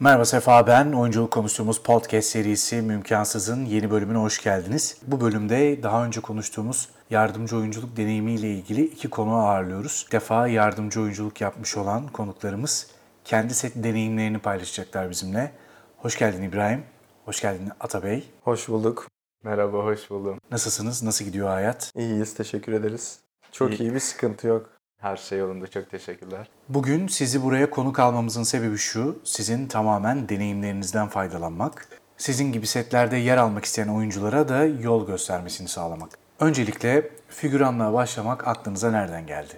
Merhaba Sefa ben. Oyunculuk konuştuğumuz podcast serisi Mümkansız'ın yeni bölümüne hoş geldiniz. Bu bölümde daha önce konuştuğumuz yardımcı oyunculuk deneyimiyle ilgili iki konu ağırlıyoruz. Bir defa yardımcı oyunculuk yapmış olan konuklarımız kendi set deneyimlerini paylaşacaklar bizimle. Hoş geldin İbrahim. Hoş geldin Atabey. Hoş bulduk. Merhaba, hoş buldum. Nasılsınız? Nasıl gidiyor hayat? İyiyiz, teşekkür ederiz. Çok iyi, İyi. bir sıkıntı yok. Her şey yolunda, çok teşekkürler. Bugün sizi buraya konuk almamızın sebebi şu, sizin tamamen deneyimlerinizden faydalanmak, sizin gibi setlerde yer almak isteyen oyunculara da yol göstermesini sağlamak. Öncelikle figüranlığa başlamak aklınıza nereden geldi?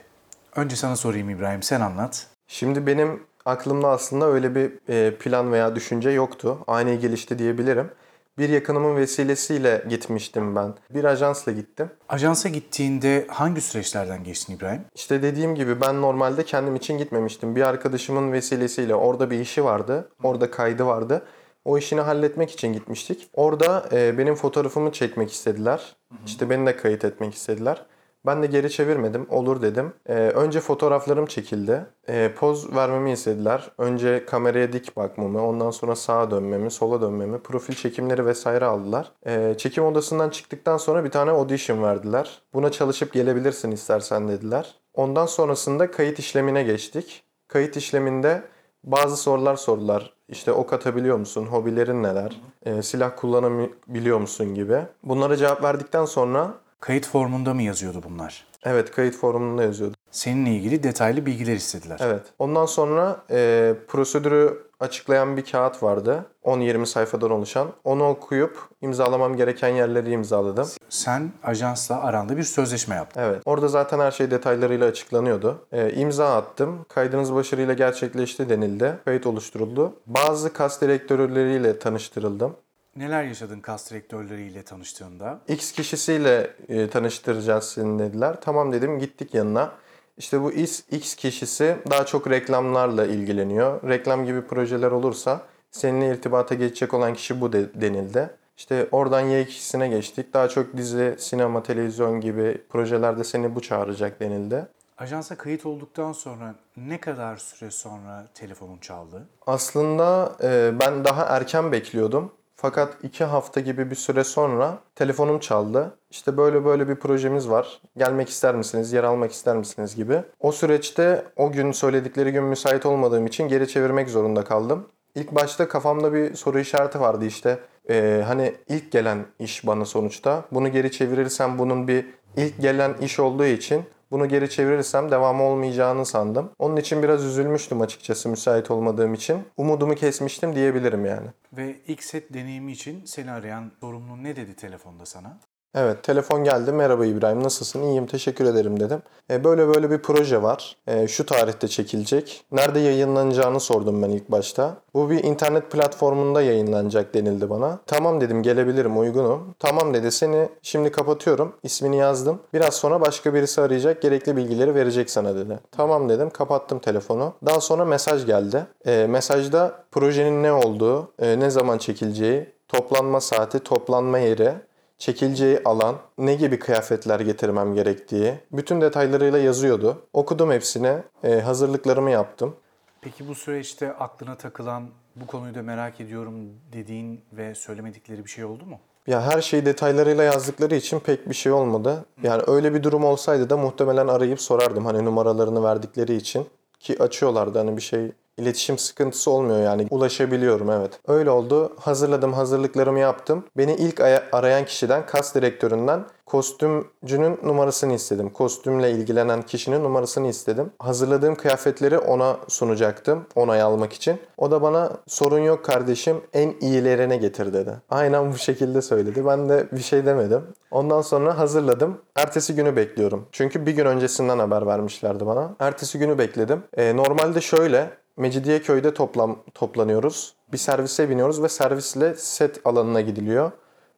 Önce sana sorayım İbrahim, sen anlat. Şimdi benim aklımda aslında öyle bir e, plan veya düşünce yoktu. Ani gelişti diyebilirim. Bir yakınımın vesilesiyle gitmiştim ben. Bir ajansla gittim. Ajansa gittiğinde hangi süreçlerden geçtin İbrahim? İşte dediğim gibi ben normalde kendim için gitmemiştim. Bir arkadaşımın vesilesiyle orada bir işi vardı. Orada kaydı vardı. O işini halletmek için gitmiştik. Orada e, benim fotoğrafımı çekmek istediler. İşte beni de kayıt etmek istediler. Ben de geri çevirmedim. Olur dedim. E, önce fotoğraflarım çekildi. E, poz vermemi istediler. Önce kameraya dik bakmamı, ondan sonra sağa dönmemi, sola dönmemi, profil çekimleri vesaire aldılar. E, çekim odasından çıktıktan sonra bir tane audition verdiler. Buna çalışıp gelebilirsin istersen dediler. Ondan sonrasında kayıt işlemine geçtik. Kayıt işleminde bazı sorular sordular. İşte ok atabiliyor musun? Hobilerin neler? E, silah kullanabiliyor musun gibi. Bunlara cevap verdikten sonra Kayıt formunda mı yazıyordu bunlar? evet kayıt forumunda yazıyordu. Seninle ilgili detaylı bilgiler istediler. Evet. Ondan sonra e, prosedürü açıklayan bir kağıt vardı. 10-20 sayfadan oluşan. Onu okuyup imzalamam gereken yerleri imzaladım. Sen ajansla aranda bir sözleşme yaptın. Evet. Orada zaten her şey detaylarıyla açıklanıyordu. E, imza attım. Kaydınız başarıyla gerçekleşti denildi. Kayıt oluşturuldu. Bazı kas direktörleriyle tanıştırıldım. Neler yaşadın kas direktörleriyle tanıştığında? X kişisiyle e, tanıştıracağız seni dediler. Tamam dedim gittik yanına. İşte bu X, X kişisi daha çok reklamlarla ilgileniyor. Reklam gibi projeler olursa seninle irtibata geçecek olan kişi bu de- denildi. İşte oradan Y kişisine geçtik. Daha çok dizi, sinema, televizyon gibi projelerde seni bu çağıracak denildi. Ajansa kayıt olduktan sonra ne kadar süre sonra telefonun çaldı? Aslında e, ben daha erken bekliyordum. Fakat iki hafta gibi bir süre sonra telefonum çaldı. İşte böyle böyle bir projemiz var. Gelmek ister misiniz, yer almak ister misiniz gibi. O süreçte o gün söyledikleri gün müsait olmadığım için geri çevirmek zorunda kaldım. İlk başta kafamda bir soru işareti vardı işte. Ee, hani ilk gelen iş bana sonuçta. Bunu geri çevirirsem bunun bir ilk gelen iş olduğu için bunu geri çevirirsem devamı olmayacağını sandım. Onun için biraz üzülmüştüm açıkçası müsait olmadığım için. Umudumu kesmiştim diyebilirim yani. Ve ilk set deneyimi için seni arayan sorumlu ne dedi telefonda sana? Evet, telefon geldi. Merhaba İbrahim, nasılsın? İyiyim, teşekkür ederim dedim. E, böyle böyle bir proje var. E, şu tarihte çekilecek. Nerede yayınlanacağını sordum ben ilk başta. Bu bir internet platformunda yayınlanacak denildi bana. Tamam dedim, gelebilirim, uygunum. Tamam dedi, seni şimdi kapatıyorum. İsmini yazdım. Biraz sonra başka birisi arayacak, gerekli bilgileri verecek sana dedi. Tamam dedim, kapattım telefonu. Daha sonra mesaj geldi. E, mesajda projenin ne olduğu, e, ne zaman çekileceği, toplanma saati, toplanma yeri, çekileceği alan, ne gibi kıyafetler getirmem gerektiği bütün detaylarıyla yazıyordu. Okudum hepsini, e, hazırlıklarımı yaptım. Peki bu süreçte aklına takılan, bu konuyu da merak ediyorum dediğin ve söylemedikleri bir şey oldu mu? Ya her şeyi detaylarıyla yazdıkları için pek bir şey olmadı. Yani öyle bir durum olsaydı da muhtemelen arayıp sorardım hani numaralarını verdikleri için. Ki açıyorlardı hani bir şey iletişim sıkıntısı olmuyor yani ulaşabiliyorum evet. Öyle oldu. Hazırladım hazırlıklarımı yaptım. Beni ilk aya- arayan kişiden kas direktöründen kostümcünün numarasını istedim. Kostümle ilgilenen kişinin numarasını istedim. Hazırladığım kıyafetleri ona sunacaktım onay almak için. O da bana sorun yok kardeşim en iyilerine getir dedi. Aynen bu şekilde söyledi. Ben de bir şey demedim. Ondan sonra hazırladım. Ertesi günü bekliyorum. Çünkü bir gün öncesinden haber vermişlerdi bana. Ertesi günü bekledim. Ee, normalde şöyle Mecidiyeköy'de toplam toplanıyoruz. Bir servise biniyoruz ve servisle set alanına gidiliyor.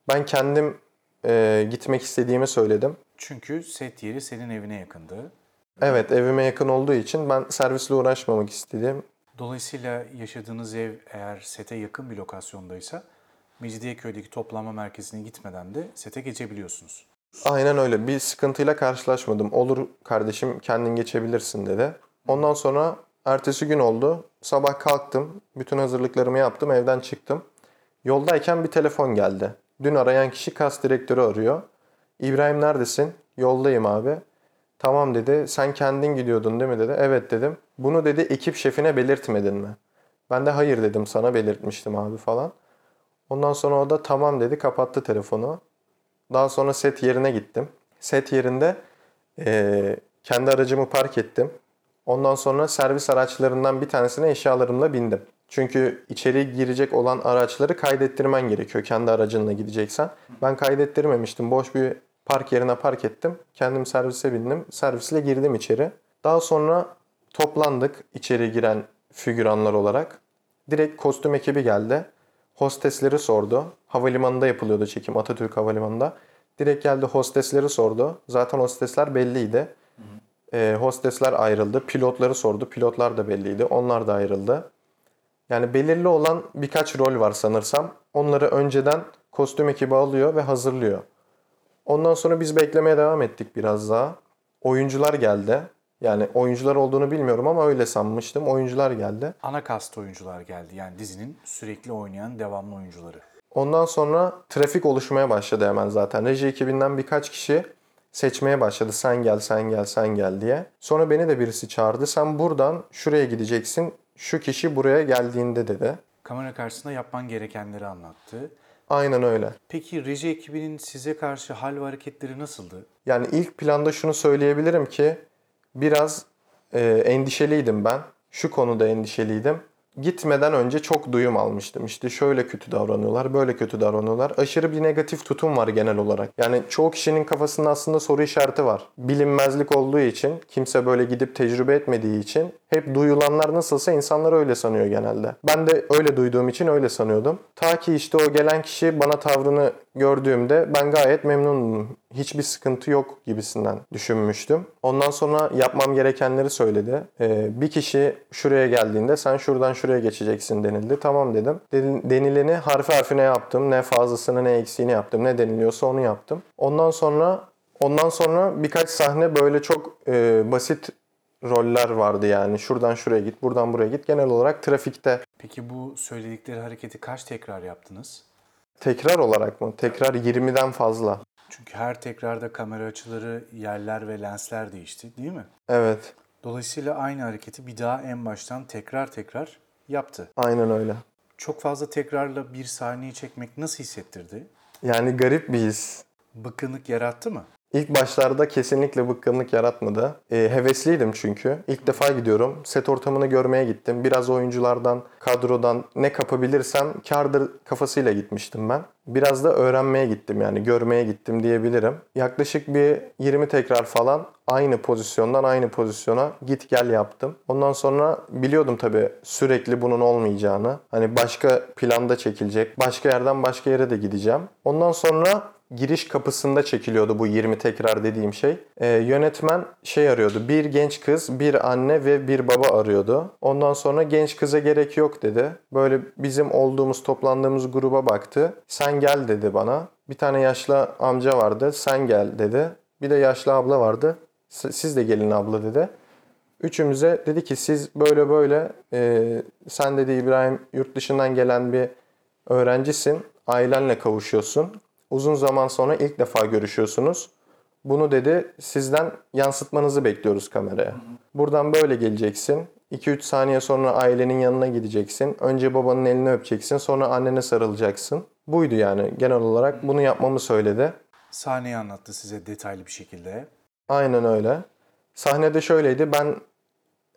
Ben kendim e, gitmek istediğimi söyledim. Çünkü set yeri senin evine yakındı. Evet evime yakın olduğu için ben servisle uğraşmamak istedim. Dolayısıyla yaşadığınız ev eğer sete yakın bir lokasyondaysa Mecidiyeköy'deki toplanma merkezine gitmeden de sete geçebiliyorsunuz. Aynen öyle. Bir sıkıntıyla karşılaşmadım. Olur kardeşim kendin geçebilirsin dedi. Ondan sonra ertesi gün oldu. Sabah kalktım. Bütün hazırlıklarımı yaptım. Evden çıktım. Yoldayken bir telefon geldi. Dün arayan kişi kas direktörü arıyor. İbrahim neredesin? Yoldayım abi. Tamam dedi. Sen kendin gidiyordun değil mi dedi. Evet dedim. Bunu dedi ekip şefine belirtmedin mi? Ben de hayır dedim sana belirtmiştim abi falan. Ondan sonra o da tamam dedi kapattı telefonu. Daha sonra set yerine gittim. Set yerinde eee, kendi aracımı park ettim. Ondan sonra servis araçlarından bir tanesine eşyalarımla bindim. Çünkü içeri girecek olan araçları kaydettirmen gerekiyor kendi aracınla gideceksen. Ben kaydettirmemiştim. Boş bir park yerine park ettim. Kendim servise bindim. Servisle girdim içeri. Daha sonra toplandık içeri giren figüranlar olarak. Direkt kostüm ekibi geldi. Hostesleri sordu. Havalimanında yapılıyordu çekim Atatürk Havalimanı'nda. Direkt geldi hostesleri sordu. Zaten hostesler belliydi. Ee, hostesler ayrıldı. Pilotları sordu. Pilotlar da belliydi. Onlar da ayrıldı. Yani belirli olan birkaç rol var sanırsam. Onları önceden kostüm ekibi alıyor ve hazırlıyor. Ondan sonra biz beklemeye devam ettik biraz daha. Oyuncular geldi. Yani oyuncular olduğunu bilmiyorum ama öyle sanmıştım. Oyuncular geldi. Ana kast oyuncular geldi. Yani dizinin sürekli oynayan devamlı oyuncuları. Ondan sonra trafik oluşmaya başladı hemen zaten. Reji ekibinden birkaç kişi seçmeye başladı. Sen gel, sen gel, sen gel diye. Sonra beni de birisi çağırdı. Sen buradan şuraya gideceksin. Şu kişi buraya geldiğinde dedi. Kamera karşısında yapman gerekenleri anlattı. Aynen öyle. Peki reji ekibinin size karşı hal ve hareketleri nasıldı? Yani ilk planda şunu söyleyebilirim ki biraz e, endişeliydim ben. Şu konuda endişeliydim. Gitmeden önce çok duyum almıştım. İşte şöyle kötü davranıyorlar, böyle kötü davranıyorlar. Aşırı bir negatif tutum var genel olarak. Yani çoğu kişinin kafasında aslında soru işareti var. Bilinmezlik olduğu için, kimse böyle gidip tecrübe etmediği için hep duyulanlar nasılsa insanlar öyle sanıyor genelde. Ben de öyle duyduğum için öyle sanıyordum. Ta ki işte o gelen kişi bana tavrını gördüğümde ben gayet memnunum. Hiçbir sıkıntı yok gibisinden düşünmüştüm. Ondan sonra yapmam gerekenleri söyledi. Ee, bir kişi şuraya geldiğinde sen şuradan şuraya geçeceksin denildi. Tamam dedim. Den- Denileni harfi harfine yaptım. Ne fazlasını ne eksiğini yaptım. Ne deniliyorsa onu yaptım. Ondan sonra ondan sonra birkaç sahne böyle çok e, basit roller vardı yani. Şuradan şuraya git, buradan buraya git. Genel olarak trafikte Peki bu söyledikleri hareketi kaç tekrar yaptınız? tekrar olarak mı? Tekrar 20'den fazla. Çünkü her tekrarda kamera açıları, yerler ve lensler değişti değil mi? Evet. Dolayısıyla aynı hareketi bir daha en baştan tekrar tekrar yaptı. Aynen öyle. Çok fazla tekrarla bir sahneyi çekmek nasıl hissettirdi? Yani garip bir his. Bıkkınlık yarattı mı? İlk başlarda kesinlikle bıkkınlık yaratmadı. Ee, hevesliydim çünkü. İlk defa gidiyorum. Set ortamını görmeye gittim. Biraz oyunculardan, kadrodan ne kapabilirsem kardır kafasıyla gitmiştim ben. Biraz da öğrenmeye gittim yani görmeye gittim diyebilirim. Yaklaşık bir 20 tekrar falan aynı pozisyondan aynı pozisyona git gel yaptım. Ondan sonra biliyordum tabii sürekli bunun olmayacağını. Hani başka planda çekilecek. Başka yerden başka yere de gideceğim. Ondan sonra giriş kapısında çekiliyordu bu 20 tekrar dediğim şey. Ee, yönetmen şey arıyordu. Bir genç kız, bir anne ve bir baba arıyordu. Ondan sonra genç kıza gerek yok dedi. Böyle bizim olduğumuz, toplandığımız gruba baktı. Sen gel dedi bana. Bir tane yaşlı amca vardı. Sen gel dedi. Bir de yaşlı abla vardı. "S- Siz de gelin abla dedi. Üçümüze dedi ki siz böyle böyle e, sen dedi İbrahim yurt dışından gelen bir öğrencisin. Ailenle kavuşuyorsun. Uzun zaman sonra ilk defa görüşüyorsunuz. Bunu dedi sizden yansıtmanızı bekliyoruz kameraya. Buradan böyle geleceksin. 2-3 saniye sonra ailenin yanına gideceksin. Önce babanın elini öpeceksin. Sonra annene sarılacaksın. Buydu yani genel olarak bunu yapmamı söyledi. Sahneyi anlattı size detaylı bir şekilde. Aynen öyle. Sahnede şöyleydi. Ben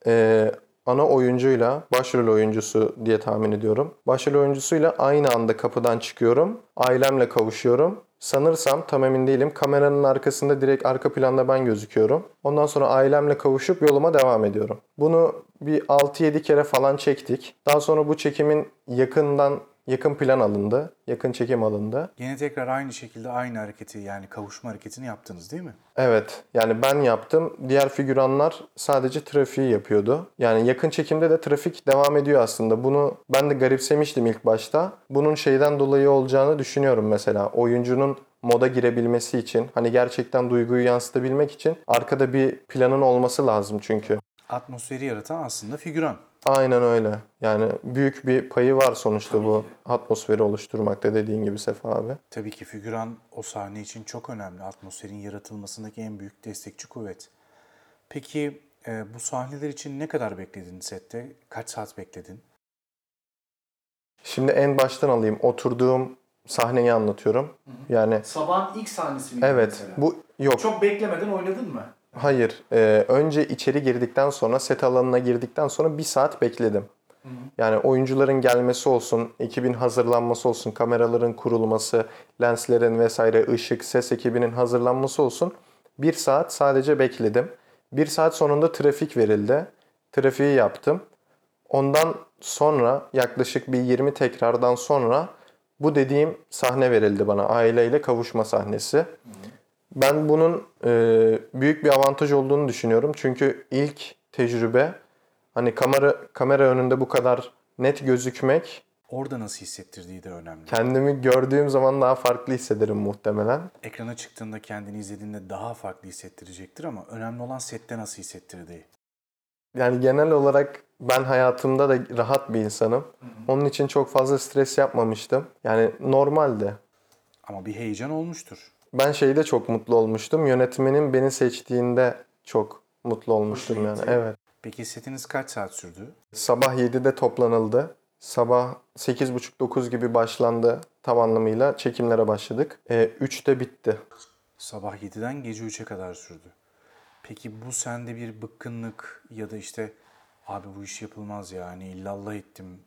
e, ana oyuncuyla, başrol oyuncusu diye tahmin ediyorum. Başrol oyuncusuyla aynı anda kapıdan çıkıyorum. Ailemle kavuşuyorum. Sanırsam tam emin değilim. Kameranın arkasında direkt arka planda ben gözüküyorum. Ondan sonra ailemle kavuşup yoluma devam ediyorum. Bunu bir 6-7 kere falan çektik. Daha sonra bu çekimin yakından yakın plan alındı. Yakın çekim alındı. Yine tekrar aynı şekilde aynı hareketi yani kavuşma hareketini yaptınız değil mi? Evet. Yani ben yaptım. Diğer figüranlar sadece trafiği yapıyordu. Yani yakın çekimde de trafik devam ediyor aslında. Bunu ben de garipsemiştim ilk başta. Bunun şeyden dolayı olacağını düşünüyorum mesela. Oyuncunun moda girebilmesi için, hani gerçekten duyguyu yansıtabilmek için arkada bir planın olması lazım çünkü. Atmosferi yaratan aslında figüran. Aynen öyle. Yani büyük bir payı var sonuçta bu atmosferi oluşturmakta dediğin gibi Sefa abi. Tabii ki figüran o sahne için çok önemli. Atmosferin yaratılmasındaki en büyük destekçi kuvvet. Peki e, bu sahneler için ne kadar bekledin sette? Kaç saat bekledin? Şimdi en baştan alayım. Oturduğum sahneyi anlatıyorum. Yani Sabahın ilk sahnesi mi? evet bu yok. Çok beklemeden oynadın mı? Hayır. Ee, önce içeri girdikten sonra set alanına girdikten sonra bir saat bekledim. Yani oyuncuların gelmesi olsun, ekibin hazırlanması olsun, kameraların kurulması, lenslerin vesaire, ışık, ses ekibinin hazırlanması olsun. Bir saat sadece bekledim. Bir saat sonunda trafik verildi. Trafiği yaptım. Ondan sonra yaklaşık bir 20 tekrardan sonra bu dediğim sahne verildi bana. Aileyle kavuşma sahnesi. Ben bunun e, büyük bir avantaj olduğunu düşünüyorum. Çünkü ilk tecrübe hani kamera kamera önünde bu kadar net gözükmek Orada nasıl hissettirdiği de önemli. kendimi gördüğüm zaman daha farklı hissederim muhtemelen. Ekrana çıktığında kendini izlediğinde daha farklı hissettirecektir ama önemli olan sette nasıl hissettirdiği. Yani genel olarak ben hayatımda da rahat bir insanım. Onun için çok fazla stres yapmamıştım. Yani normalde. Ama bir heyecan olmuştur. Ben şeyde çok mutlu olmuştum. Yönetmenin beni seçtiğinde çok mutlu olmuştum yani. Evet. Peki setiniz kaç saat sürdü? Sabah 7'de toplanıldı. Sabah 8.30-9 gibi başlandı tam anlamıyla. Çekimlere başladık. E, 3'te bitti. Sabah 7'den gece 3'e kadar sürdü. Peki bu sende bir bıkkınlık ya da işte abi bu iş yapılmaz ya hani illallah ettim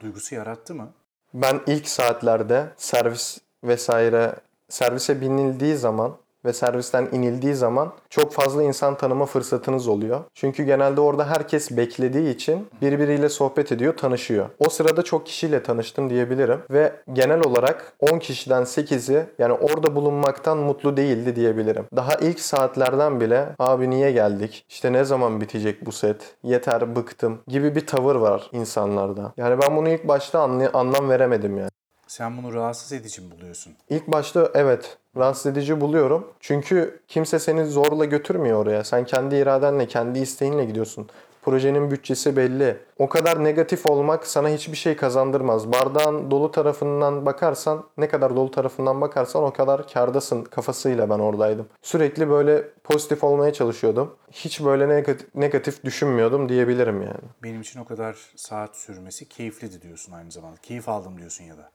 duygusu yarattı mı? Ben ilk saatlerde servis vesaire servise binildiği zaman ve servisten inildiği zaman çok fazla insan tanıma fırsatınız oluyor. Çünkü genelde orada herkes beklediği için birbiriyle sohbet ediyor, tanışıyor. O sırada çok kişiyle tanıştım diyebilirim ve genel olarak 10 kişiden 8'i yani orada bulunmaktan mutlu değildi diyebilirim. Daha ilk saatlerden bile abi niye geldik? İşte ne zaman bitecek bu set? Yeter bıktım gibi bir tavır var insanlarda. Yani ben bunu ilk başta anlam veremedim yani. Sen bunu rahatsız edici mi buluyorsun? İlk başta evet rahatsız edici buluyorum. Çünkü kimse seni zorla götürmüyor oraya. Sen kendi iradenle, kendi isteğinle gidiyorsun. Projenin bütçesi belli. O kadar negatif olmak sana hiçbir şey kazandırmaz. Bardağın dolu tarafından bakarsan, ne kadar dolu tarafından bakarsan o kadar kardasın kafasıyla ben oradaydım. Sürekli böyle pozitif olmaya çalışıyordum. Hiç böyle negatif, negatif düşünmüyordum diyebilirim yani. Benim için o kadar saat sürmesi keyifliydi diyorsun aynı zamanda. Keyif aldım diyorsun ya da.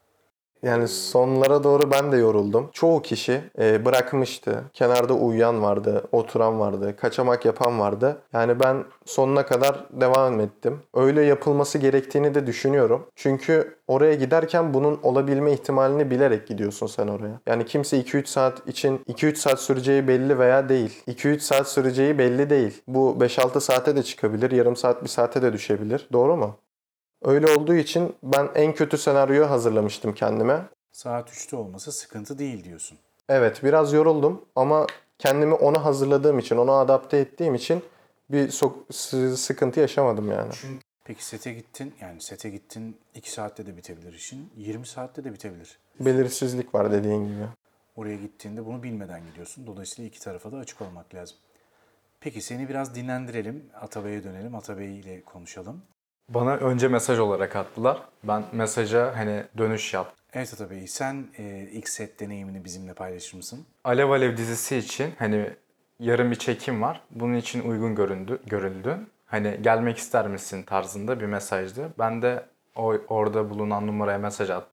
Yani sonlara doğru ben de yoruldum. Çoğu kişi e, bırakmıştı. Kenarda uyuyan vardı, oturan vardı, kaçamak yapan vardı. Yani ben sonuna kadar devam ettim. Öyle yapılması gerektiğini de düşünüyorum. Çünkü oraya giderken bunun olabilme ihtimalini bilerek gidiyorsun sen oraya. Yani kimse 2-3 saat için 2-3 saat süreceği belli veya değil. 2-3 saat süreceği belli değil. Bu 5-6 saate de çıkabilir, yarım saat, bir saate de düşebilir. Doğru mu? Öyle olduğu için ben en kötü senaryoyu hazırlamıştım kendime. Saat 3'te olması sıkıntı değil diyorsun. Evet biraz yoruldum ama kendimi ona hazırladığım için, ona adapte ettiğim için bir sı- sıkıntı yaşamadım yani. Peki sete gittin, yani sete gittin 2 saatte de bitebilir işin, 20 saatte de bitebilir. Belirsizlik var dediğin gibi. Oraya gittiğinde bunu bilmeden gidiyorsun. Dolayısıyla iki tarafa da açık olmak lazım. Peki seni biraz dinlendirelim. Atabey'e dönelim. Atabey ile konuşalım. Bana önce mesaj olarak attılar. Ben mesaja hani dönüş yaptım. Evet Atabey, sen e, ilk set deneyimini bizimle paylaşır mısın? Alev Alev dizisi için hani yarın bir çekim var. Bunun için uygun göründü, görüldü. Hani gelmek ister misin tarzında bir mesajdı. Ben de o, orada bulunan numaraya mesaj attım.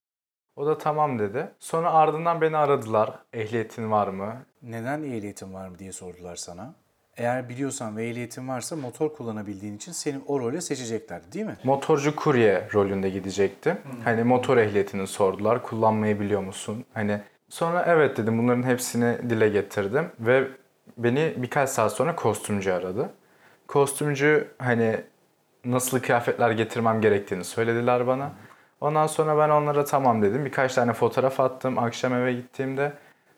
O da tamam dedi. Sonra ardından beni aradılar. Ehliyetin var mı? Neden ehliyetin var mı diye sordular sana. Eğer biliyorsan ve ehliyetin varsa motor kullanabildiğin için seni o role seçecekler değil mi? Motorcu kurye rolünde gidecektim. Hani motor ehliyetini sordular. Kullanmayı biliyor musun? Hani sonra evet dedim. Bunların hepsini dile getirdim ve beni birkaç saat sonra kostümcü aradı. Kostümcü hani nasıl kıyafetler getirmem gerektiğini söylediler bana. Ondan sonra ben onlara tamam dedim. Birkaç tane fotoğraf attım. Akşam eve gittiğimde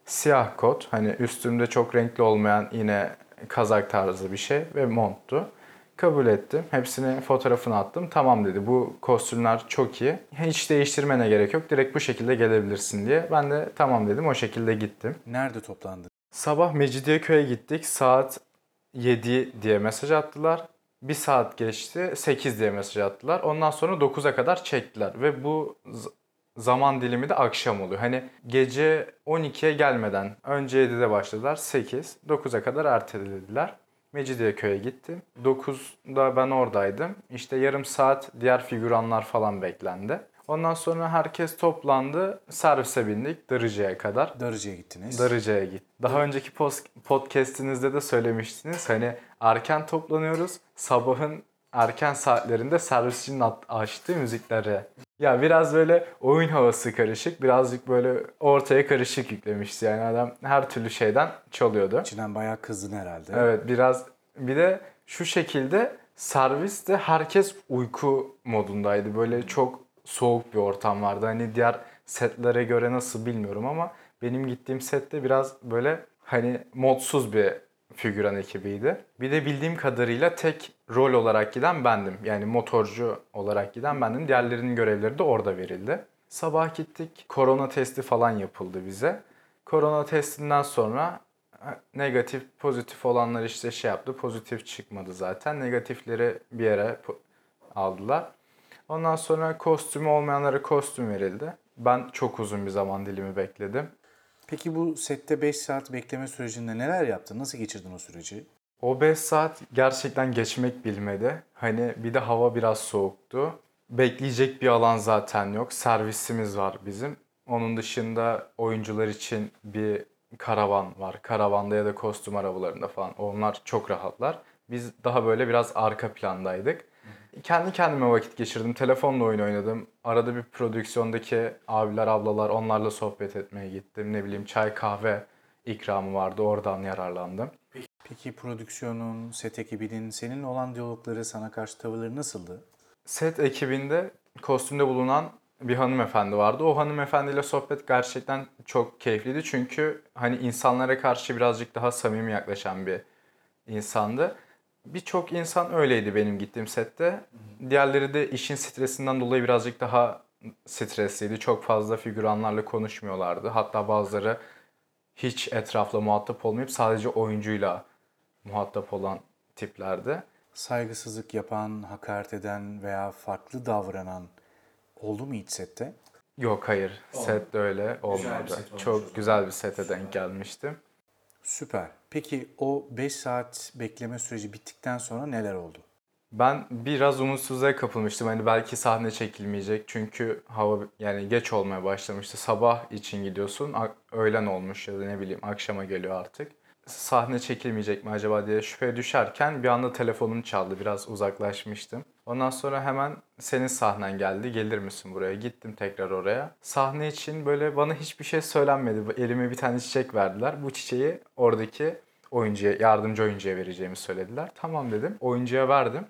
siyah kot, hani üstümde çok renkli olmayan yine kazak tarzı bir şey ve monttu. Kabul ettim. Hepsini fotoğrafını attım. Tamam dedi. Bu kostümler çok iyi. Hiç değiştirmene gerek yok. Direkt bu şekilde gelebilirsin diye. Ben de tamam dedim. O şekilde gittim. Nerede toplandın? Sabah Mecidiyeköy'e gittik. Saat 7 diye mesaj attılar. Bir saat geçti 8 diye mesaj attılar. Ondan sonra 9'a kadar çektiler ve bu zaman dilimi de akşam oluyor. Hani gece 12'ye gelmeden önce 7'de başladılar 8 9'a kadar ertelediler. Mecidiyeköy'e gittim. 9'da ben oradaydım. İşte yarım saat diğer figüranlar falan beklendi. Ondan sonra herkes toplandı. Servise bindik Darıca'ya kadar. Darıca'ya gittiniz. Darıca'ya git. Daha önceki post- podcast'inizde de söylemiştiniz. Hani erken toplanıyoruz. Sabahın erken saatlerinde servisçinin açtığı müzikleri. Ya biraz böyle oyun havası karışık. Birazcık böyle ortaya karışık yüklemişti. Yani adam her türlü şeyden çalıyordu. İçinden bayağı kızdın herhalde. Evet biraz bir de şu şekilde serviste herkes uyku modundaydı. Böyle çok soğuk bir ortam vardı. Hani diğer setlere göre nasıl bilmiyorum ama benim gittiğim sette biraz böyle hani modsuz bir figüran ekibiydi. Bir de bildiğim kadarıyla tek rol olarak giden bendim. Yani motorcu olarak giden bendim. Diğerlerinin görevleri de orada verildi. Sabah gittik. Korona testi falan yapıldı bize. Korona testinden sonra negatif, pozitif olanlar işte şey yaptı. Pozitif çıkmadı zaten. Negatifleri bir yere aldılar. Ondan sonra kostümü olmayanlara kostüm verildi. Ben çok uzun bir zaman dilimi bekledim. Peki bu sette 5 saat bekleme sürecinde neler yaptın? Nasıl geçirdin o süreci? O 5 saat gerçekten geçmek bilmedi. Hani bir de hava biraz soğuktu. Bekleyecek bir alan zaten yok. Servisimiz var bizim. Onun dışında oyuncular için bir karavan var. Karavanda ya da kostüm arabalarında falan. Onlar çok rahatlar. Biz daha böyle biraz arka plandaydık. Kendi kendime vakit geçirdim. Telefonla oyun oynadım. Arada bir prodüksiyondaki abiler, ablalar onlarla sohbet etmeye gittim. Ne bileyim çay kahve ikramı vardı. Oradan yararlandım. Peki prodüksiyonun, set ekibinin senin olan diyalogları, sana karşı tavırları nasıldı? Set ekibinde kostümde bulunan bir hanımefendi vardı. O hanımefendiyle sohbet gerçekten çok keyifliydi. Çünkü hani insanlara karşı birazcık daha samimi yaklaşan bir insandı. Birçok insan öyleydi benim gittiğim sette. Diğerleri de işin stresinden dolayı birazcık daha stresliydi. Çok fazla figüranlarla konuşmuyorlardı. Hatta bazıları hiç etrafla muhatap olmayıp sadece oyuncuyla muhatap olan tiplerdi. Saygısızlık yapan, hakaret eden veya farklı davranan oldu mu hiç sette? Yok hayır. Set de öyle olmadı. bir set Çok güzel bir sete denk gelmiştim. Süper. Peki o 5 saat bekleme süreci bittikten sonra neler oldu? Ben biraz umutsuzluğa kapılmıştım. Hani belki sahne çekilmeyecek. Çünkü hava yani geç olmaya başlamıştı. Sabah için gidiyorsun. Öğlen olmuş ya da ne bileyim akşama geliyor artık. Sahne çekilmeyecek mi acaba diye şüphe düşerken bir anda telefonum çaldı. Biraz uzaklaşmıştım. Ondan sonra hemen senin sahnen geldi. Gelir misin buraya? Gittim tekrar oraya. Sahne için böyle bana hiçbir şey söylenmedi. Elime bir tane çiçek verdiler. Bu çiçeği oradaki oyuncuya, yardımcı oyuncuya vereceğimi söylediler. Tamam dedim. Oyuncuya verdim.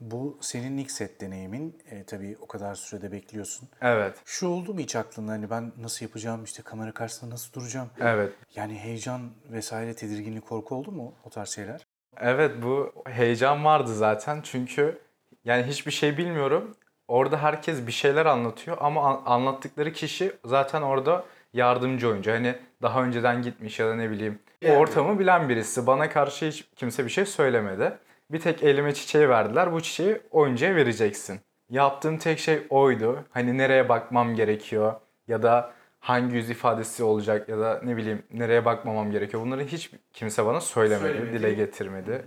Bu senin ilk set deneyimin. E, tabii o kadar sürede bekliyorsun. Evet. Şu oldu mu hiç aklında hani ben nasıl yapacağım, işte kamera karşısında nasıl duracağım? Evet. Yani heyecan vesaire tedirginlik, korku oldu mu o tarz şeyler? Evet bu heyecan vardı zaten çünkü yani hiçbir şey bilmiyorum. Orada herkes bir şeyler anlatıyor ama an- anlattıkları kişi zaten orada yardımcı oyuncu. Hani daha önceden gitmiş ya da ne bileyim o ortamı bilen birisi. Bana karşı hiç kimse bir şey söylemedi. Bir tek elime çiçeği verdiler. Bu çiçeği oyuncuya vereceksin. Yaptığım tek şey oydu. Hani nereye bakmam gerekiyor ya da hangi yüz ifadesi olacak ya da ne bileyim nereye bakmamam gerekiyor. Bunları hiç kimse bana söylemedi, Söylemedi. dile getirmedi.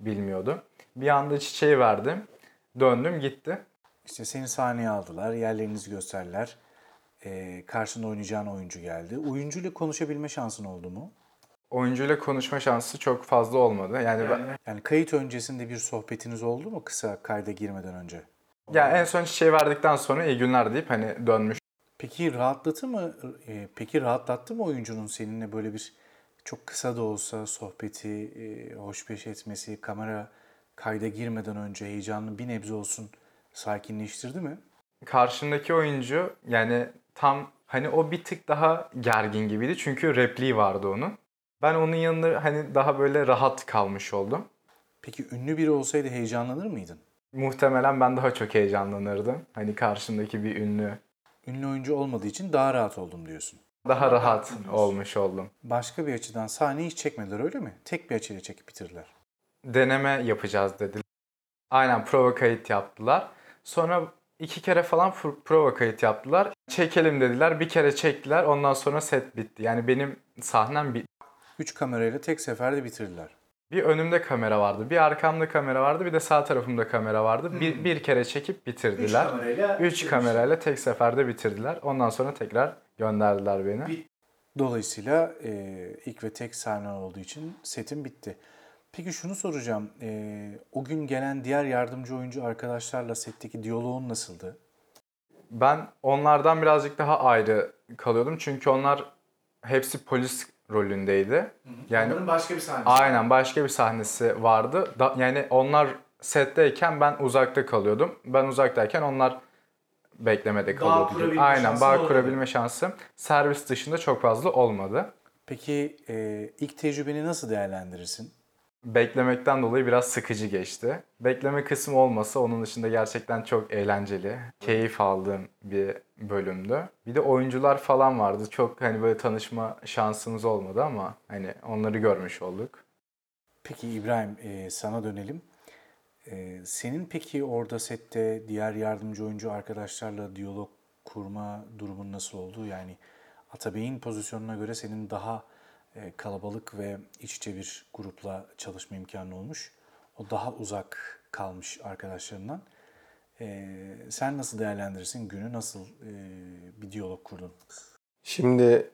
Bilmiyordum. Bir anda çiçeği verdim. Döndüm gitti. İşte seni sahneye aldılar, yerlerinizi gösterdiler. E, karşında oynayacağın oyuncu geldi. Oyuncuyla konuşabilme şansın oldu mu? Oyuncuyla konuşma şansı çok fazla olmadı. Yani, ben, Yani kayıt öncesinde bir sohbetiniz oldu mu kısa kayda girmeden önce? yani en son çiçeği verdikten sonra iyi günler deyip hani dönmüş. Peki rahatlatı mı? e, peki rahatlattı mı oyuncunun seninle böyle bir çok kısa da olsa sohbeti, e, hoşbeş etmesi, kamera kayda girmeden önce heyecanlı bir nebze olsun sakinleştirdi mi? Karşındaki oyuncu yani tam hani o bir tık daha gergin gibiydi. Çünkü repliği vardı onun. Ben onun yanında hani daha böyle rahat kalmış oldum. Peki ünlü biri olsaydı heyecanlanır mıydın? Muhtemelen ben daha çok heyecanlanırdım. Hani karşımdaki bir ünlü. Ünlü oyuncu olmadığı için daha rahat oldum diyorsun. Daha rahat olmuş oldum. Başka bir açıdan sahneyi hiç çekmediler öyle mi? Tek bir açıyla çekip bitirdiler. Deneme yapacağız dediler. Aynen prova kayıt yaptılar. Sonra iki kere falan prova kayıt yaptılar. Çekelim dediler. Bir kere çektiler. Ondan sonra set bitti. Yani benim sahnem bitti. Üç kamerayla tek seferde bitirdiler. Bir önümde kamera vardı, bir arkamda kamera vardı, bir de sağ tarafımda kamera vardı. Bir, bir kere çekip bitirdiler. kamerayla Üç kamerayla tek seferde bitirdiler. Ondan sonra tekrar gönderdiler beni. Dolayısıyla e, ilk ve tek sahne olduğu için setim bitti. Peki şunu soracağım. E, o gün gelen diğer yardımcı oyuncu arkadaşlarla setteki diyaloğun nasıldı? Ben onlardan birazcık daha ayrı kalıyordum. Çünkü onlar hepsi polis rolündeydi. Yani başka bir sahnesi. aynen başka bir sahnesi vardı. Da- yani onlar setteyken ben uzakta kalıyordum. Ben uzaktayken onlar beklemede kalıyordu. kurabilme Aynen bağ olmadı. kurabilme şansım servis dışında çok fazla olmadı. Peki e, ilk tecrübeni nasıl değerlendirirsin? Beklemekten dolayı biraz sıkıcı geçti. Bekleme kısmı olmasa onun dışında gerçekten çok eğlenceli, keyif aldığım bir bölümdü. Bir de oyuncular falan vardı. Çok hani böyle tanışma şansımız olmadı ama hani onları görmüş olduk. Peki İbrahim e, sana dönelim. E, senin peki orada sette diğer yardımcı oyuncu arkadaşlarla diyalog kurma durumun nasıl oldu? Yani Atabey'in pozisyonuna göre senin daha kalabalık ve iç içe bir grupla çalışma imkanı olmuş. O daha uzak kalmış arkadaşlarından. E, sen nasıl değerlendirirsin günü? Nasıl e, bir diyalog kurdun? Şimdi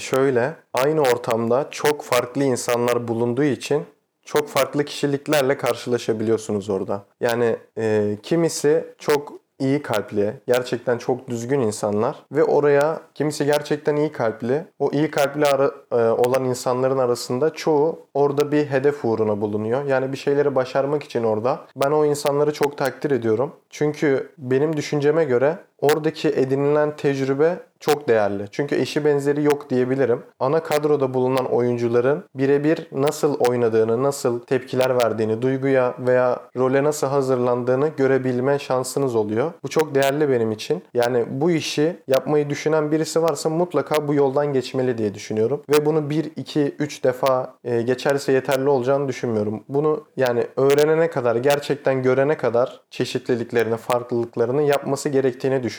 şöyle aynı ortamda çok farklı insanlar bulunduğu için çok farklı kişiliklerle karşılaşabiliyorsunuz orada. Yani eee, kimisi çok iyi kalpli, gerçekten çok düzgün insanlar ve oraya kimisi gerçekten iyi kalpli. O iyi kalpli ara- e, olan insanların arasında çoğu orada bir hedef uğruna bulunuyor. Yani bir şeyleri başarmak için orada. Ben o insanları çok takdir ediyorum. Çünkü benim düşünceme göre oradaki edinilen tecrübe çok değerli. Çünkü eşi benzeri yok diyebilirim. Ana kadroda bulunan oyuncuların birebir nasıl oynadığını, nasıl tepkiler verdiğini, duyguya veya role nasıl hazırlandığını görebilme şansınız oluyor. Bu çok değerli benim için. Yani bu işi yapmayı düşünen birisi varsa mutlaka bu yoldan geçmeli diye düşünüyorum. Ve bunu 1, 2, 3 defa e, geçerse yeterli olacağını düşünmüyorum. Bunu yani öğrenene kadar, gerçekten görene kadar çeşitliliklerini, farklılıklarını yapması gerektiğini düşünüyorum.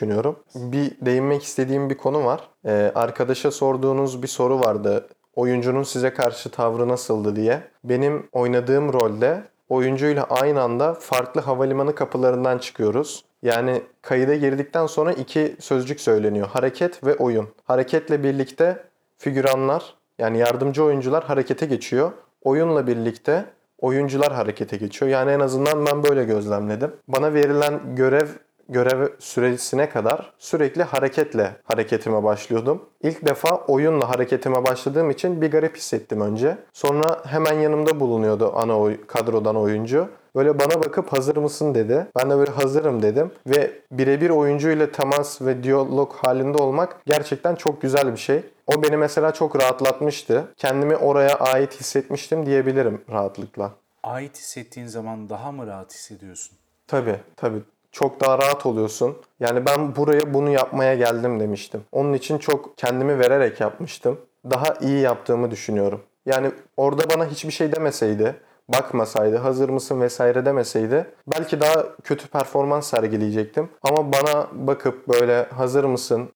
Bir değinmek istediğim bir konu var. Ee, arkadaşa sorduğunuz bir soru vardı. Oyuncunun size karşı tavrı nasıldı diye. Benim oynadığım rolde oyuncuyla aynı anda farklı havalimanı kapılarından çıkıyoruz. Yani kayıda girdikten sonra iki sözcük söyleniyor. Hareket ve oyun. Hareketle birlikte figüranlar yani yardımcı oyuncular harekete geçiyor. Oyunla birlikte oyuncular harekete geçiyor. Yani en azından ben böyle gözlemledim. Bana verilen görev görev süresine kadar sürekli hareketle hareketime başlıyordum. İlk defa oyunla hareketime başladığım için bir garip hissettim önce. Sonra hemen yanımda bulunuyordu ana oy- kadrodan oyuncu. Böyle bana bakıp hazır mısın dedi. Ben de böyle hazırım dedim. Ve birebir oyuncuyla temas ve diyalog halinde olmak gerçekten çok güzel bir şey. O beni mesela çok rahatlatmıştı. Kendimi oraya ait hissetmiştim diyebilirim rahatlıkla. Ait hissettiğin zaman daha mı rahat hissediyorsun? Tabii tabii. Çok daha rahat oluyorsun. Yani ben buraya bunu yapmaya geldim demiştim. Onun için çok kendimi vererek yapmıştım. Daha iyi yaptığımı düşünüyorum. Yani orada bana hiçbir şey demeseydi, bakmasaydı, hazır mısın vesaire demeseydi belki daha kötü performans sergileyecektim. Ama bana bakıp böyle hazır mısın,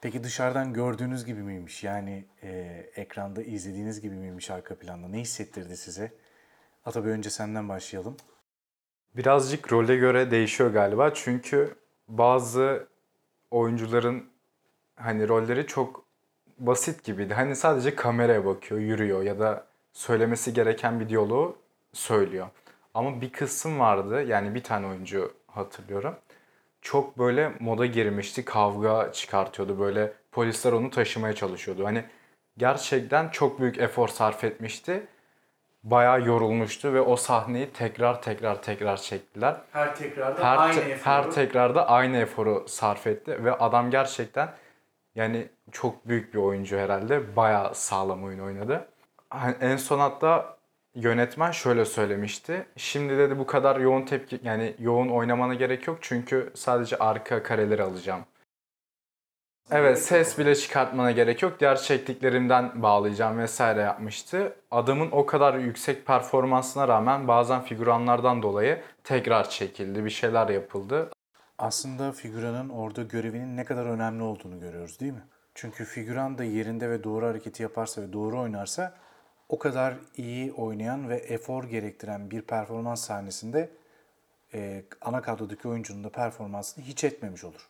Peki dışarıdan gördüğünüz gibi miymiş? Yani e, ekranda izlediğiniz gibi miymiş arka planda? Ne hissettirdi size? Atabey önce senden başlayalım. Birazcık role göre değişiyor galiba. Çünkü bazı oyuncuların hani rolleri çok basit gibiydi. Hani sadece kameraya bakıyor, yürüyor ya da söylemesi gereken bir diyaloğu söylüyor. Ama bir kısım vardı. Yani bir tane oyuncu hatırlıyorum. Çok böyle moda girmişti. Kavga çıkartıyordu. Böyle polisler onu taşımaya çalışıyordu. Hani gerçekten çok büyük efor sarf etmişti. Bayağı yorulmuştu ve o sahneyi tekrar tekrar tekrar çektiler. Her tekrarda Her, te- her tekrarda aynı eforu sarf etti ve adam gerçekten yani çok büyük bir oyuncu herhalde. Bayağı sağlam oyun oynadı. Hani en son hatta yönetmen şöyle söylemişti. Şimdi dedi bu kadar yoğun tepki yani yoğun oynamana gerek yok çünkü sadece arka kareleri alacağım Evet ses bile çıkartmana gerek yok. Diğer çektiklerimden bağlayacağım vesaire yapmıştı. Adamın o kadar yüksek performansına rağmen bazen figüranlardan dolayı tekrar çekildi. Bir şeyler yapıldı. Aslında figüranın orada görevinin ne kadar önemli olduğunu görüyoruz değil mi? Çünkü figüran da yerinde ve doğru hareketi yaparsa ve doğru oynarsa o kadar iyi oynayan ve efor gerektiren bir performans sahnesinde e, ana kadrodaki oyuncunun da performansını hiç etmemiş olur.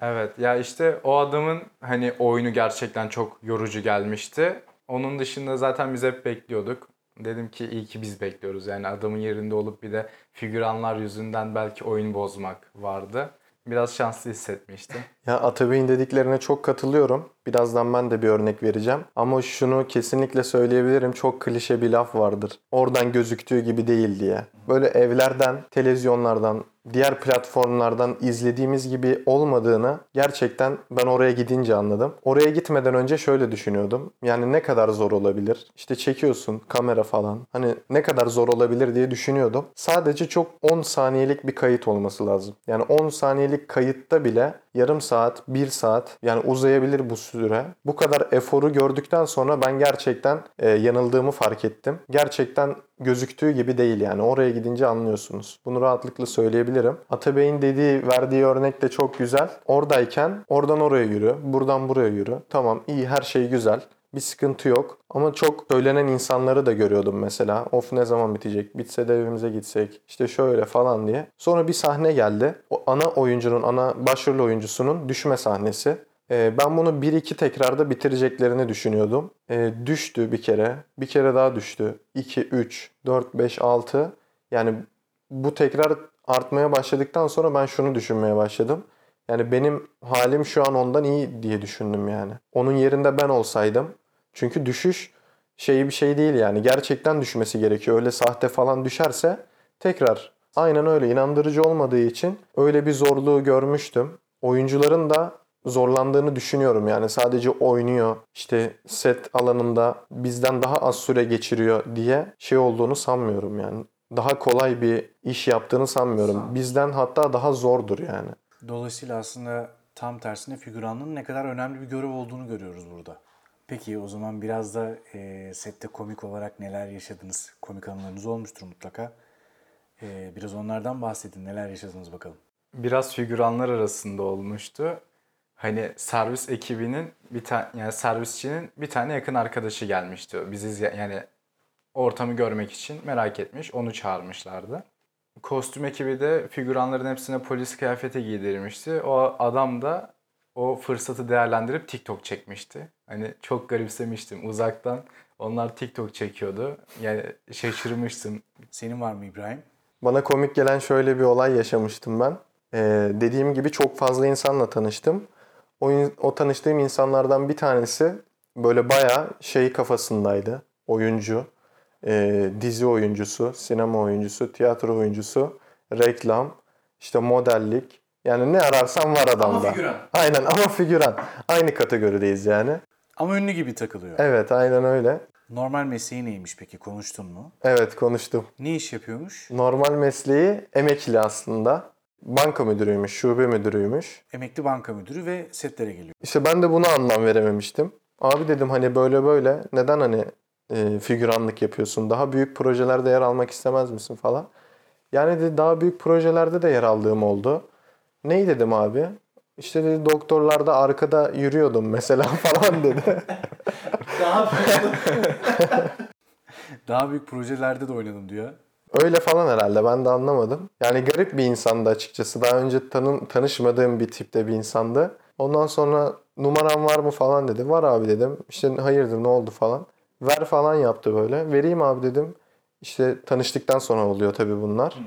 Evet ya işte o adamın hani oyunu gerçekten çok yorucu gelmişti. Onun dışında zaten biz hep bekliyorduk. Dedim ki iyi ki biz bekliyoruz. Yani adamın yerinde olup bir de figüranlar yüzünden belki oyun bozmak vardı. Biraz şanslı hissetmiştim. Ya Atabey'in dediklerine çok katılıyorum. Birazdan ben de bir örnek vereceğim. Ama şunu kesinlikle söyleyebilirim. Çok klişe bir laf vardır. Oradan gözüktüğü gibi değil diye. Böyle evlerden, televizyonlardan, diğer platformlardan izlediğimiz gibi olmadığını gerçekten ben oraya gidince anladım. Oraya gitmeden önce şöyle düşünüyordum. Yani ne kadar zor olabilir? İşte çekiyorsun kamera falan. Hani ne kadar zor olabilir diye düşünüyordum. Sadece çok 10 saniyelik bir kayıt olması lazım. Yani 10 saniyelik kayıtta bile yarım saat, bir saat yani uzayabilir bu süre. Bu kadar eforu gördükten sonra ben gerçekten e, yanıldığımı fark ettim. Gerçekten gözüktüğü gibi değil yani. Oraya gidince anlıyorsunuz. Bunu rahatlıkla söyleyebilirim. Atabey'in dediği, verdiği örnek de çok güzel. Oradayken oradan oraya yürü, buradan buraya yürü. Tamam iyi her şey güzel. Bir sıkıntı yok. Ama çok söylenen insanları da görüyordum mesela. Of ne zaman bitecek? Bitse de evimize gitsek. İşte şöyle falan diye. Sonra bir sahne geldi. O ana oyuncunun, ana başrol oyuncusunun düşme sahnesi. Ee, ben bunu 1-2 tekrarda bitireceklerini düşünüyordum. Ee, düştü bir kere. Bir kere daha düştü. 2, 3, 4, 5, 6. Yani bu tekrar artmaya başladıktan sonra ben şunu düşünmeye başladım. Yani benim halim şu an ondan iyi diye düşündüm yani. Onun yerinde ben olsaydım. Çünkü düşüş şeyi bir şey değil yani. Gerçekten düşmesi gerekiyor. Öyle sahte falan düşerse tekrar aynen öyle inandırıcı olmadığı için öyle bir zorluğu görmüştüm. Oyuncuların da zorlandığını düşünüyorum yani sadece oynuyor işte set alanında bizden daha az süre geçiriyor diye şey olduğunu sanmıyorum yani. Daha kolay bir iş yaptığını sanmıyorum. Bizden hatta daha zordur yani. Dolayısıyla aslında tam tersine figüranlığın ne kadar önemli bir görev olduğunu görüyoruz burada. Peki o zaman biraz da e, sette komik olarak neler yaşadınız? Komik anılarınız olmuştur mutlaka. E, biraz onlardan bahsedin. Neler yaşadınız bakalım. Biraz figüranlar arasında olmuştu. Hani servis ekibinin bir tane yani servisçinin bir tane yakın arkadaşı gelmişti. Bizi yani ortamı görmek için merak etmiş. Onu çağırmışlardı. Kostüm ekibi de figüranların hepsine polis kıyafeti giydirmişti. O adam da o fırsatı değerlendirip TikTok çekmişti. Hani çok garipsemiştim uzaktan. Onlar TikTok çekiyordu. Yani şaşırmıştım. Senin var mı İbrahim? Bana komik gelen şöyle bir olay yaşamıştım ben. Ee, dediğim gibi çok fazla insanla tanıştım. O, o tanıştığım insanlardan bir tanesi böyle bayağı şey kafasındaydı. Oyuncu, e, dizi oyuncusu, sinema oyuncusu, tiyatro oyuncusu, reklam, işte modellik. Yani ne ararsan var adamda. figüran. Aynen ama figüran. Aynı kategorideyiz yani. Ama ünlü gibi takılıyor. Evet aynen öyle. Normal mesleği neymiş peki? Konuştun mu? Evet konuştum. Ne iş yapıyormuş? Normal mesleği emekli aslında. Banka müdürüymüş, şube müdürüymüş. Emekli banka müdürü ve setlere geliyor. İşte ben de buna anlam verememiştim. Abi dedim hani böyle böyle neden hani e, figüranlık yapıyorsun? Daha büyük projelerde yer almak istemez misin falan. Yani de daha büyük projelerde de yer aldığım oldu. Ney dedim abi? İşte dedi doktorlarda arkada yürüyordum mesela falan dedi. Daha büyük projelerde de oynadım diyor. Öyle falan herhalde ben de anlamadım. Yani garip bir insandı açıkçası. Daha önce tanı tanışmadığım bir tipte bir insandı. Ondan sonra numaran var mı falan dedi. Var abi dedim. İşte hayırdır ne oldu falan. Ver falan yaptı böyle. Vereyim abi dedim. İşte tanıştıktan sonra oluyor tabii bunlar.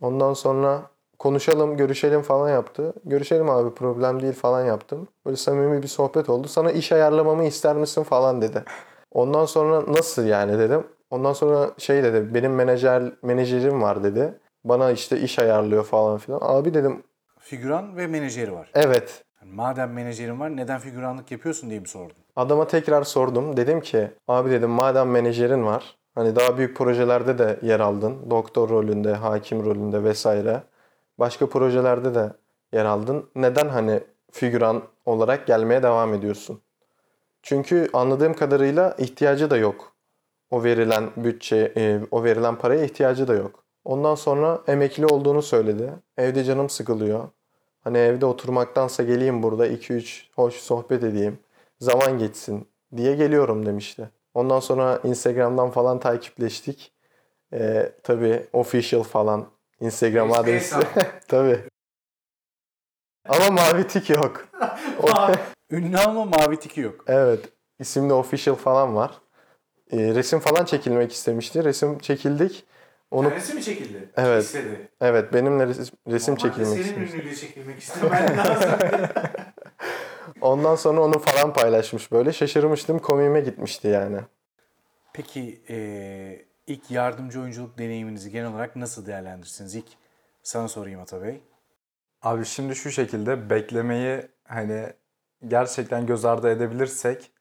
Ondan sonra konuşalım, görüşelim falan yaptı. Görüşelim abi problem değil falan yaptım. Böyle samimi bir sohbet oldu. Sana iş ayarlamamı ister misin falan dedi. Ondan sonra nasıl yani dedim. Ondan sonra şey dedi benim menajer menajerim var dedi. Bana işte iş ayarlıyor falan filan. Abi dedim Figüran ve menajeri var. evet. Yani madem menajerin var neden figüranlık yapıyorsun diye mi sordun? Adama tekrar sordum. Dedim ki abi dedim madem menajerin var. Hani daha büyük projelerde de yer aldın. Doktor rolünde, hakim rolünde vesaire. Başka projelerde de yer aldın. Neden hani figüran olarak gelmeye devam ediyorsun. Çünkü anladığım kadarıyla ihtiyacı da yok. O verilen bütçe, e, o verilen paraya ihtiyacı da yok. Ondan sonra emekli olduğunu söyledi. Evde canım sıkılıyor. Hani evde oturmaktansa geleyim burada 2-3 hoş sohbet edeyim. Zaman geçsin diye geliyorum demişti. Ondan sonra Instagram'dan falan takipleştik. Ee, tabii official falan Instagram adresi. tabii. Ama mavi tik yok. Ünlü ama mavi tiki yok. Evet. isimde official falan var. Ee, resim falan çekilmek istemişti. Resim çekildik. Onu Kendisi mi çekildi? Evet. İstedi. evet benimle resim, resim çekilmek senin istemişti. ünlüyle çekilmek istemen lazım. Ondan sonra onu falan paylaşmış böyle. Şaşırmıştım. Komiğime gitmişti yani. Peki eee, ilk yardımcı oyunculuk deneyiminizi genel olarak nasıl değerlendirirsiniz? İlk sana sorayım Ata Bey. Abi şimdi şu şekilde beklemeyi hani gerçekten göz ardı edebilirsek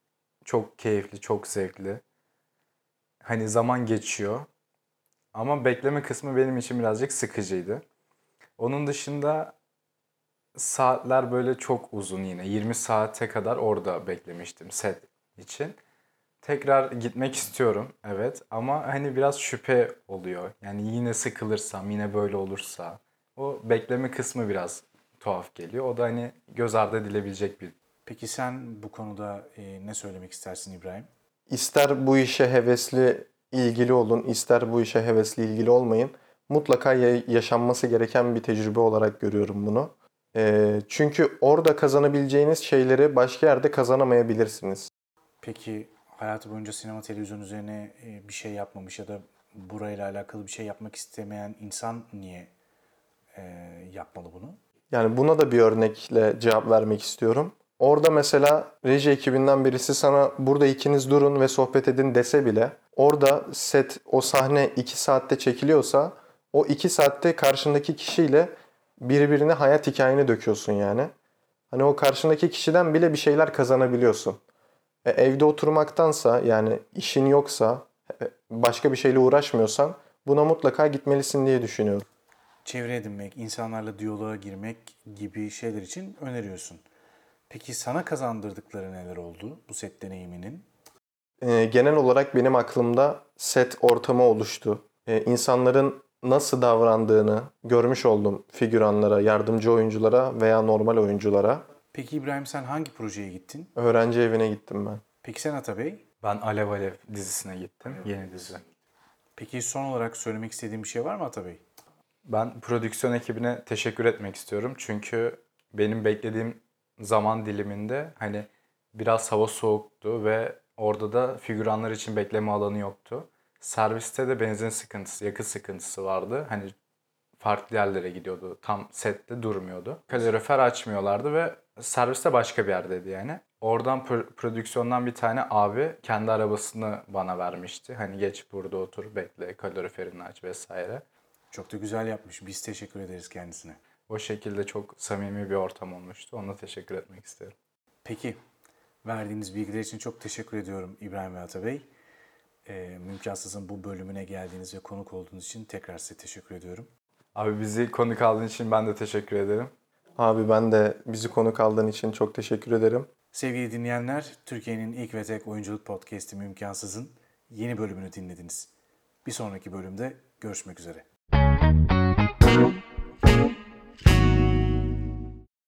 çok keyifli, çok zevkli. Hani zaman geçiyor. Ama bekleme kısmı benim için birazcık sıkıcıydı. Onun dışında saatler böyle çok uzun yine. 20 saate kadar orada beklemiştim set için. Tekrar gitmek istiyorum evet ama hani biraz şüphe oluyor. Yani yine sıkılırsam, yine böyle olursa o bekleme kısmı biraz tuhaf geliyor. O da hani göz ardı edilebilecek bir Peki sen bu konuda eee, ne söylemek istersin İbrahim? İster bu işe hevesli ilgili olun, ister bu işe hevesli ilgili olmayın. Mutlaka ya- yaşanması gereken bir tecrübe olarak görüyorum bunu. Ee, çünkü orada kazanabileceğiniz şeyleri başka yerde kazanamayabilirsiniz. Peki hayatı boyunca sinema televizyon üzerine eee, bir şey yapmamış ya da burayla alakalı bir şey yapmak istemeyen insan niye eee, yapmalı bunu? Yani buna da bir örnekle cevap vermek istiyorum. Orada mesela reji ekibinden birisi sana burada ikiniz durun ve sohbet edin dese bile orada set o sahne 2 saatte çekiliyorsa o 2 saatte karşındaki kişiyle birbirine hayat hikayeni döküyorsun yani. Hani o karşındaki kişiden bile bir şeyler kazanabiliyorsun. E, evde oturmaktansa yani işin yoksa e, başka bir şeyle uğraşmıyorsan buna mutlaka gitmelisin diye düşünüyorum. Çevre edinmek, insanlarla diyaloğa girmek gibi şeyler için öneriyorsun. Peki sana kazandırdıkları neler oldu bu set deneyiminin? Ee, genel olarak benim aklımda set ortamı oluştu. Ee, insanların nasıl davrandığını görmüş oldum figüranlara, yardımcı oyunculara veya normal oyunculara. Peki İbrahim sen hangi projeye gittin? Öğrenci evine gittim ben. Peki sen Ata Bey? Ben Alev Alev dizisine gittim. Yeni dizi. Peki son olarak söylemek istediğin bir şey var mı Ata Bey? Ben prodüksiyon ekibine teşekkür etmek istiyorum. Çünkü benim beklediğim zaman diliminde hani biraz hava soğuktu ve orada da figüranlar için bekleme alanı yoktu. Serviste de benzin sıkıntısı, yakıt sıkıntısı vardı. Hani farklı yerlere gidiyordu. Tam sette durmuyordu. Kalorifer açmıyorlardı ve serviste başka bir yerdeydi yani. Oradan pro- prodüksiyondan bir tane abi kendi arabasını bana vermişti. Hani geç burada otur, bekle, kaloriferini aç vesaire. Çok da güzel yapmış. Biz teşekkür ederiz kendisine. O şekilde çok samimi bir ortam olmuştu. Ona teşekkür etmek isterim. Peki. Verdiğiniz bilgiler için çok teşekkür ediyorum İbrahim ve Ata Bey. Ee, Mümkansız'ın bu bölümüne geldiğiniz ve konuk olduğunuz için tekrar size teşekkür ediyorum. Abi bizi konuk aldığın için ben de teşekkür ederim. Abi ben de bizi konuk aldığın için çok teşekkür ederim. Sevgili dinleyenler, Türkiye'nin ilk ve tek oyunculuk podcast'i Mümkansız'ın yeni bölümünü dinlediniz. Bir sonraki bölümde görüşmek üzere.